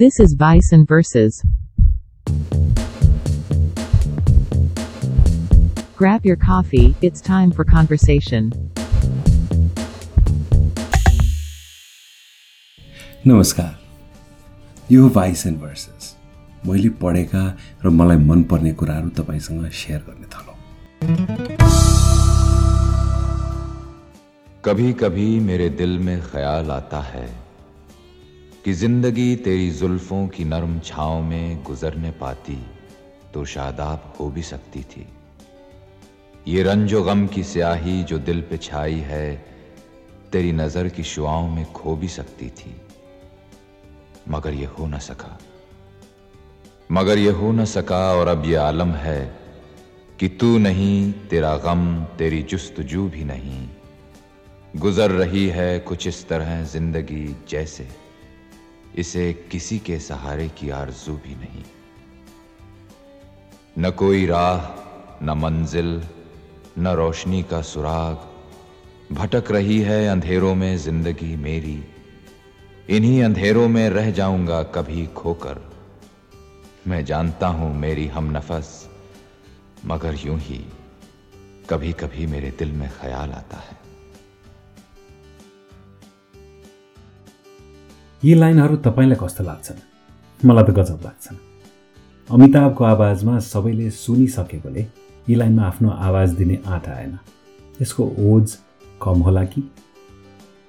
This is Vice and Verses. Grab your coffee, it's time for conversation. नमस्कार यो vice end versus मैले पढेका र मलाई मनपर्ने कुराहरू तपाईँसँग सेयर गर्ने थलो कभी कभी मेरे दिल में ख्याल आता है कि ज़िंदगी तेरी जुल्फों की नरम छांव में गुजरने पाती तो शादाब हो भी सकती थी। ये रंजो गम की स्याही जो दिल पे छाई है, तेरी नज़र की शुआओं में खो भी सकती थी। मगर ये हो न सका। मगर ये हो न सका और अब ये आलम है कि तू नहीं, तेरा गम, तेरी जुस्तजू भी नहीं। गुजर रही है कुछ इस तरह ज़िंदगी जैसे। इसे किसी के सहारे की आरज़ू भी नहीं। न कोई राह, न मंजिल, न रोशनी का सुराग। भटक रही है अंधेरों में ज़िंदगी मेरी। इन्हीं अंधेरों में रह जाऊँगा कभी खोकर। मैं जानता हूँ मेरी हम नफस, मगर यूँ ही कभी कभी मेरे दिल में ख्याल आता है। यी लाइनहरू तपाईँलाई कस्तो लाग्छन्? मलाई त गजब लाग्छन्। अमिताभको आवाजमा सबैले सुनिसकेकोले यी लाइनमा आफ्नो आवाज दिने आँट आएन। यसको ओज कम होला कि?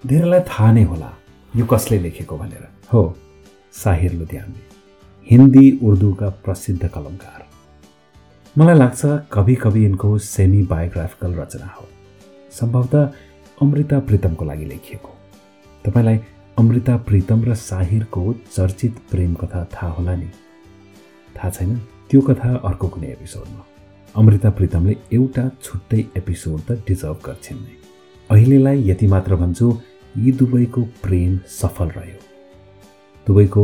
धेरैलाई थाहा नै होला यो कसले लेखेको भनेर। हो साहिर लुधियानले हिन्दी उर्दूका प्रसिद्ध कलमकार। मलाई लाग्छ कवि कवि यिनको सेमी बायोग्राफिकल रचना हो। सम्भवतः अमृता प्रितमको लागि लेखिएको तपाईँलाई अमृता प्रितम र साहिरको चर्चित प्रेम कथा थाहा होला नि। थाहा छैन? त्यो कथा अर्को कुनै एपिसोडमा अमृता प्रितमले एउटा छुट्टै एपिसोड त डिजर्भ गर्छिन् नै। अहिलेलाई यति मात्र भन्छु यी दुवैको प्रेम सफल रह्यो। दुवैको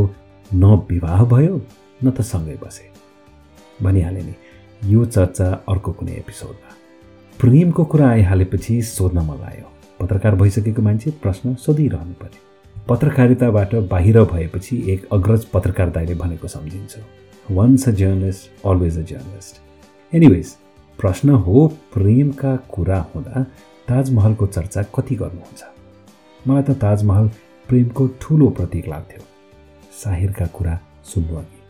न विवाह भयो न त सँगै बसे। भनिहाले नि यो चर्चा अर्को कुनै एपिसोडमा प्रेमको कुरा आइहालेपछि सोध्न मन लाग्यो। पत्रकार भइसकेको मान्छे प्रश्न सोधिरहनु पर्यो। पत्रकारिताबाट बाहिर भएपछि एक अग्रज पत्रकार दाइले भनेको सम्झिन्छ। Once a journalist always a journalist anyways प्रश्न हो प्रेमका कुरा हुँदा ताजमहलको चर्चा कति गर्नुहुन्छ? मलाई त ताजमहल प्रेमको ठुलो प्रतीक लाग्थ्यो। साहिरका कुरा सुन्नु अघि।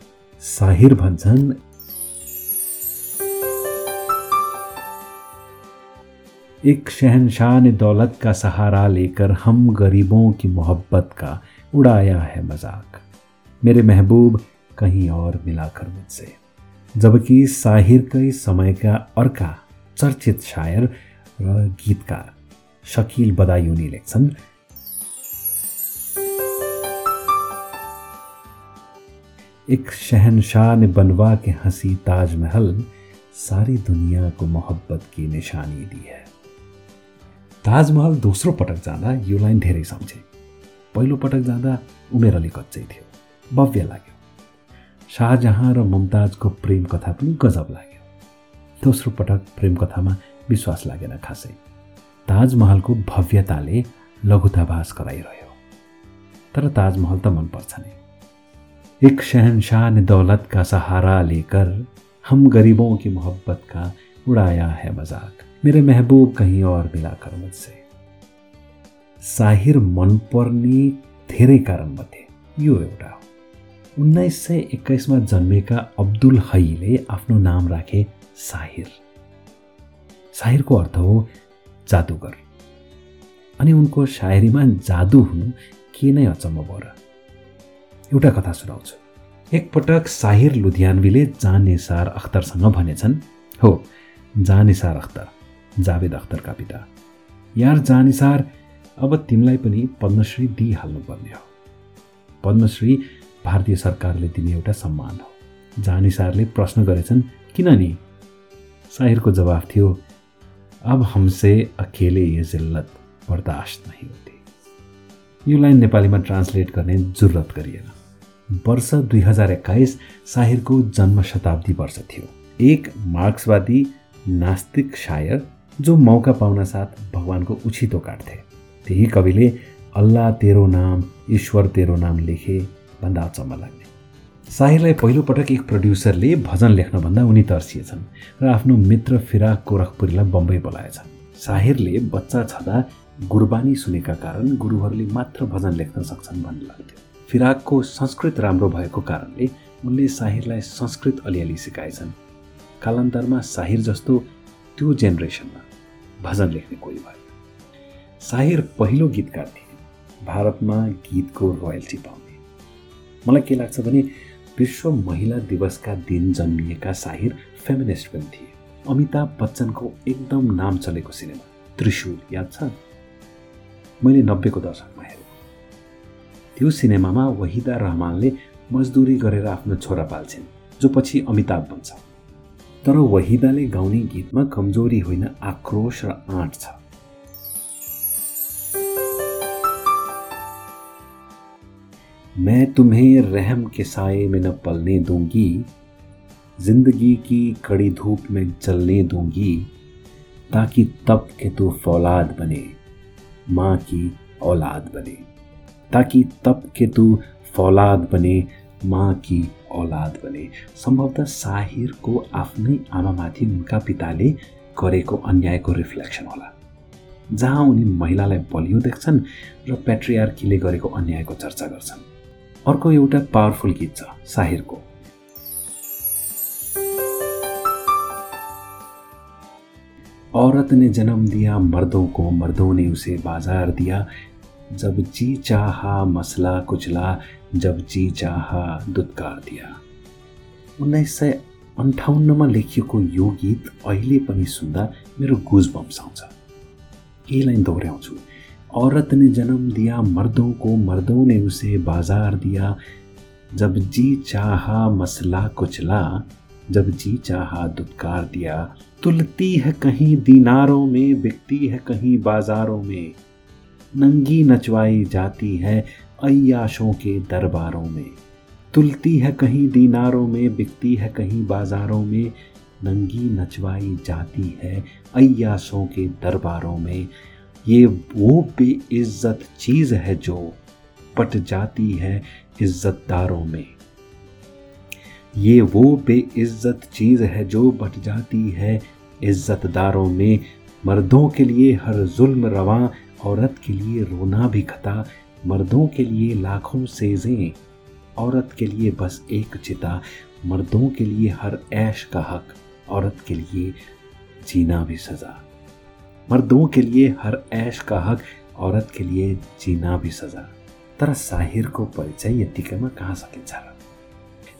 साहिर भन्छन् एक शहनशाह ने दौलत का सहारा लेकर हम गरीबों की मोहब्बत का उड़ाया है मज़ाक। मेरे महबूब कहीं और मिलाकर मुझसे। जबकि साहिरकै समयका अर्का चर्चित शायर गीतकार शकील बदायूनी लेख्छन् एक शहनशाह ने बनवा के हँसी ताजमहल सारी दुनिया को मोहब्बत की निशानी दी है। ताजमहल दोस्रो पटक जाँदा यो लाइन धेरै सम्झे। पहिलो पटक जाँदा उमेर अलिक कच्चै थियो। भव्य लाग्यो। शाहजहाँ र मुमताजको प्रेम कथा पनि गजब लाग्यो। दोस्रो पटक प्रेम कथामा विश्वास लागेन खासै। ताजमहलको भव्यताले लघुताभास गराइरह्यो तर ताजमहल त मनपर्छ नै। एक शहनशाह ने दौलत का सहारा लेकर हम गरीबों की मोहब्बत का उड़ाया है मजाक। मेरे महबूब कहीँ और मिलाकर मुझसे। साहिर मनपर्ने धेरै कारणमध्ये यो एउटा हो उन्नाइस सय एक्काइसमा जन्मेका अब्दुल हईले आफ्नो नाम राखे साहिर। साहिरको अर्थ हो जादुगर। अनि उनको सायरीमा जादु हुनु के नै अचम्म भयो र। एउटा कथा सुनाउँछु। एकपटक साहिर लुधियानवीले जानेसार अख्तरसँग भनेछन् हो जानेसार अख्तर जावेद अख्तरका पिता यार जानिसार अब तिमीलाई पनि पद्मश्री दिइहाल्नुपर्ने हो। पद्मश्री भारतीय सरकारले दिने एउटा सम्मान हो। जानिसारले प्रश्न गरेछन् किन नि साहिरको जवाफ थियो अब हमसे अकेले ये जिल्लत बर्दाश्त नहीं होती। यो लाइन नेपालीमा ट्रान्सलेट गर्ने जरुरत गरिएन। वर्ष दुई हजार एक्काइस साहिरको जन्म शताब्दी वर्ष थियो। एक मार्क्सवादी नास्तिक शायर जो मौका पाउन साथ भगवानको उछितो काट्थे त्यही कविले अल्लाह तेरो नाम ईश्वर तेरो नाम लेखे भन्दा अचम्म लाग्ने। साहिरलाई पहिलोपटक एक प्रड्युसरले भजन लेख्नभन्दा उनी तर्सिएछन् र आफ्नो मित्र फिराक गोरखपुरीलाई बम्बई बोलाएछन्। साहिरले बच्चा छँदा गुरबानी सुनेका कारण गुरुहरूले मात्र भजन लेख्न सक्छन् भन्ने लाग्थ्यो। फिराकको संस्कृत राम्रो भएको कारणले उनले साहिरलाई संस्कृत अलिअलि सिकाएछन्। कालान्तरमा साहिर जस्तो त्यो जेनेरेसनमा भजन लेख्ने कोही भयो साहिर पहिलो गीतकार थिए। भारतमा गीतको रोयल्टी पाउने। मलाई के लाग्छ भने विश्व महिला दिवसका दिन जन्मिएका साहिर फेमिनिस्ट पनि थिए। अमिताभ बच्चनको एकदम नाम चलेको सिनेमा त्रिशुल याद छ? मैले नब्बेको दशकमा हेरेँ। त्यो सिनेमामा वहिदा रहमानले मजदुरी गरेर आफ्नो छोरा पाल्छिन् जो पछि अमिताभ बन्छ। तर वहिदाले गाउने गीतमा कमज़ोरी होइन आक्रोश र आँट छ। मैं तुम्हें रहम के साए में न पलने दूँगी, ज़िंदगी की कड़ी धूप में जलने दूँगी, ताकि तब के तू फौलाद बने, माँ की औलाद बने, ताकि तब के तू फौलाद बने माँ कि औलाद बने सम्भवतः साहिरको आफ्नै आमामाथि उनका पिताले गरेको अन्यायको रिफ्लेक्सन होला। जहाँ उनी महिलालाई बलियो देख्छन् र पेट्रियार्कीले गरेको अन्यायको चर्चा गर्छन्। अर्को एउटा पावरफुल गीत छ साहिरको। औरत ने जन्म दिया मर्दों को मर्दों ने उसे बाजार दिया जब जी चाहा मसला कुचला, जब जी चाहा दुत्कार दिया। उन्नाइस सय अन्ठाउन्नमा लेखिएको यो गीत अहिले पनि सुन्दा मेरो गुज बम्स आउँछ लाइन दोहोऱ्याउँछु औरत ने जन्म दिया, मर्दों को मर्दों ने उसे बाज़ार दिया। जब जी चाहा मसला कुचला, जब जी चाहा दुत्कार दिया। तुलती है कहीं दीनारों में, बिकती है कहीं बाजारों में। नंगी नचवाई जाती है अयाशों के दरबारों में। तुलती है कहीं दीनारों में, बिकती है कहीं बाजारों में, नंगी नचवाई जाती है अयाशों के दरबारों में। ये वो बेइज्जत चीज़ है जो पट जाती है इज्जतदारों में। ये वो बेइज्जत चीज़ है जो बट जाती है इज्जतदारों में। मर्दों के लिए हर जुल्म रवा औरत के लिए रोना भी खता, मर्दों के लिए लाखों सेजें। औरत के लिए बस एक चिता, मर्दों के लिए हर ऐश का हक। औरत के लिए जीना भी सजा। मर्दों के लिए हर ऐश का हक, औरत के लिए जीना भी सजा। तर साहिरको परिचय यत्तिकैमा कहाँ सकिन्छ र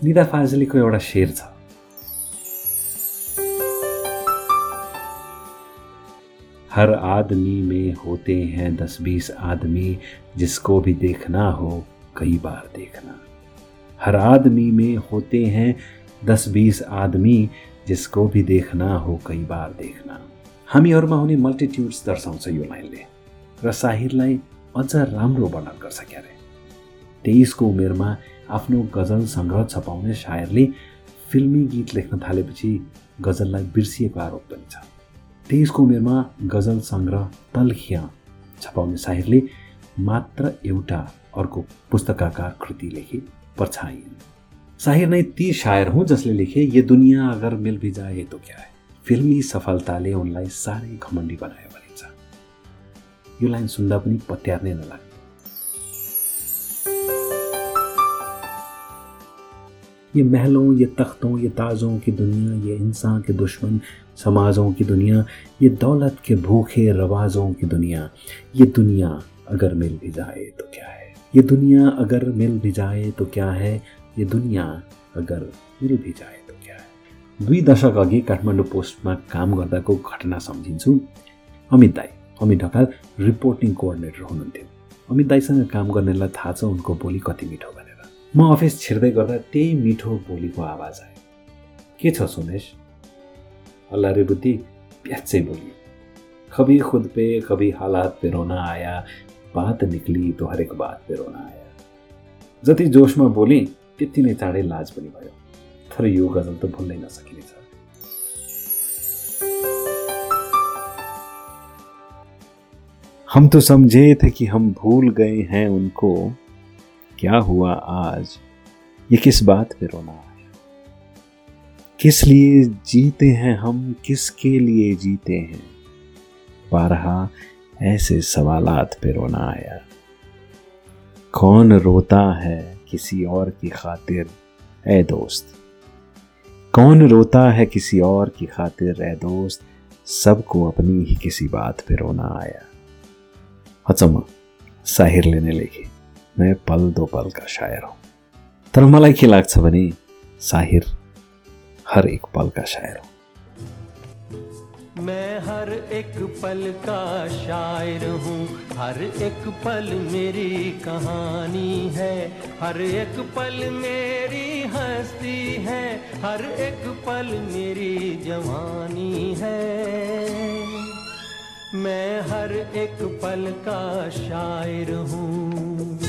निदा फाजलीको एउटा शेर छ। हर आदमी में होते हैं दस बीस आदमी, जिसको भी देखना हो, कई बार देखना। हर आदमी में होते हैं दस बीस आदमी, जिसको भी देखना हो, कई बार देखना। हामीहरूमा हुने मल्टिट्युड्स दर्शाउँछ यो लाइनले र साहिरलाई अझ राम्रो वर्णन गर्छ क्यारे तेइसको उमेरमा आफ्नो गज़ल सङ्ग्रह छपाउने सायरले फिल्मी गीत लेख्न थालेपछि गजललाई बिर्सिएको आरोप पनि छ। तेइसको उमेरमा गजल सङ्ग्रह तलखिया छपाउने साहिरले मात्र एउटा अर्को पुस्तकाकार कृति लेखे पर्छाइन् साहिर नै ती शायर हुँ जसले लेखे ये दुनियाँ अगर मिल भी जाए तो क्या है? फिल्मी सफलताले उनलाई साह्रै घमण्डी बनायो भनिन्छ यो लाइन सुन्दा पनि पत्यार्नै नलाग्ने ये महलों, ये तख्तों, ये ताजों की दुनिया, ये इंसान के दुश्मन, समाजों की दुनिया, ये दौलत के भूखे रवाजों की दुनिया, ये दुनिया अगर मिल भी जाए तो क्या है? ये दुनिया अगर मिल भी जाए तो क्या है? ये दुनिया अगर मिल भी जाए तो क्या है? दुई दशक अघि काठमाडौँ पोस्टमा काम गर्दाको घटना सम्झिन्छु। अमित दाई, अमित ढकाल, रिपोर्टिङ कोअर्डिनेटर हुनुहुन्थ्यो। अमित दाईसँग काम गर्नेलाई थाहा छ उनको बोली कति मिठो भनेर म अफिस छिर्दै गर्दा त्यही मिठो बोलीको आवाज़ आयो। के छ सुनेश अल्लाह रे बुद्धि प्याचै बोली कभी खुद पे कभी हालात पे रोना आया, बात निक्ली तो हरेक बात पे रोना आया। जति जोसमा बोली, त्यति नै चाँडै लाज पनि भयो। तर यो गज़ल त भुल्नै नसकिने छ। हम तो समझे थे कि हम भूल गए हैं उनको क्या हुआ आज? ये किस बात पे रोना आया किस लिए जीते हैं हम? किसके लिए जीते हैं? बारहा, ऐसे सवालात पे रोना आया कौन रोता है किसी और की खातिर? ए दोस्त। कौन रोता है किसी और की खातिर? ए दोस्त, सबको अपनी ही किसी बात पे रोना आया अचम्म साहिरले नै लेखे मैं पल दो पल का शायर हूँ। तर मलाई के लाग्छ भने साहिर, हर एक पल का शायर हो। मैं हर एक पल का शायर हूँ। हर एक पल मेरी कहानी है। हर एक पल मेरी हस्ती है। हर एक पल मेरी जवानी है। मैं हर एक पल का शायर हूँ।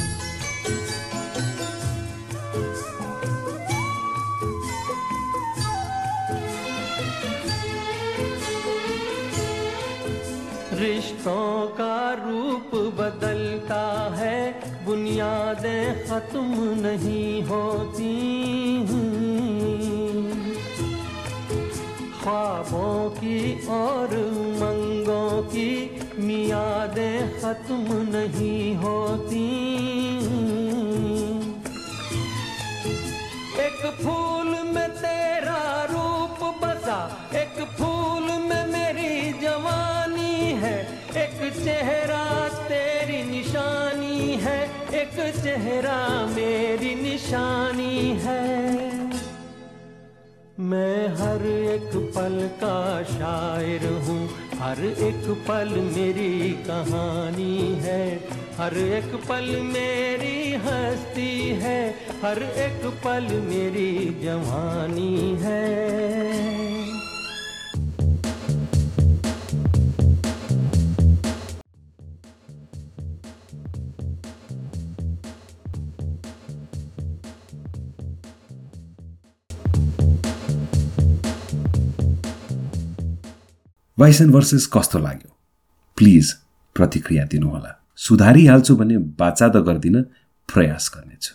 रिश्तों का रूप बदलता है। बुनियादें खत्म नहीं होती ख्वाबों की और उमंगों की मियादें खत्म नहीं होती एक फूल में तेरा चेहरा तेरी निशानी है, एक चेहरा मेरी निशानी है। मैं हर एक पल का शायर हूँ, हर एक पल मेरी कहानी है, हर एक पल मेरी हस्ती है, हर एक पल मेरी जवानी है। भाइस एन्ड भर्सेस कस्तो लाग्यो? प्लिज प्रतिक्रिया दिनुहोला। सुधारिहाल्छु भने बाचा त गर्दिनँ प्रयास गर्नेछु।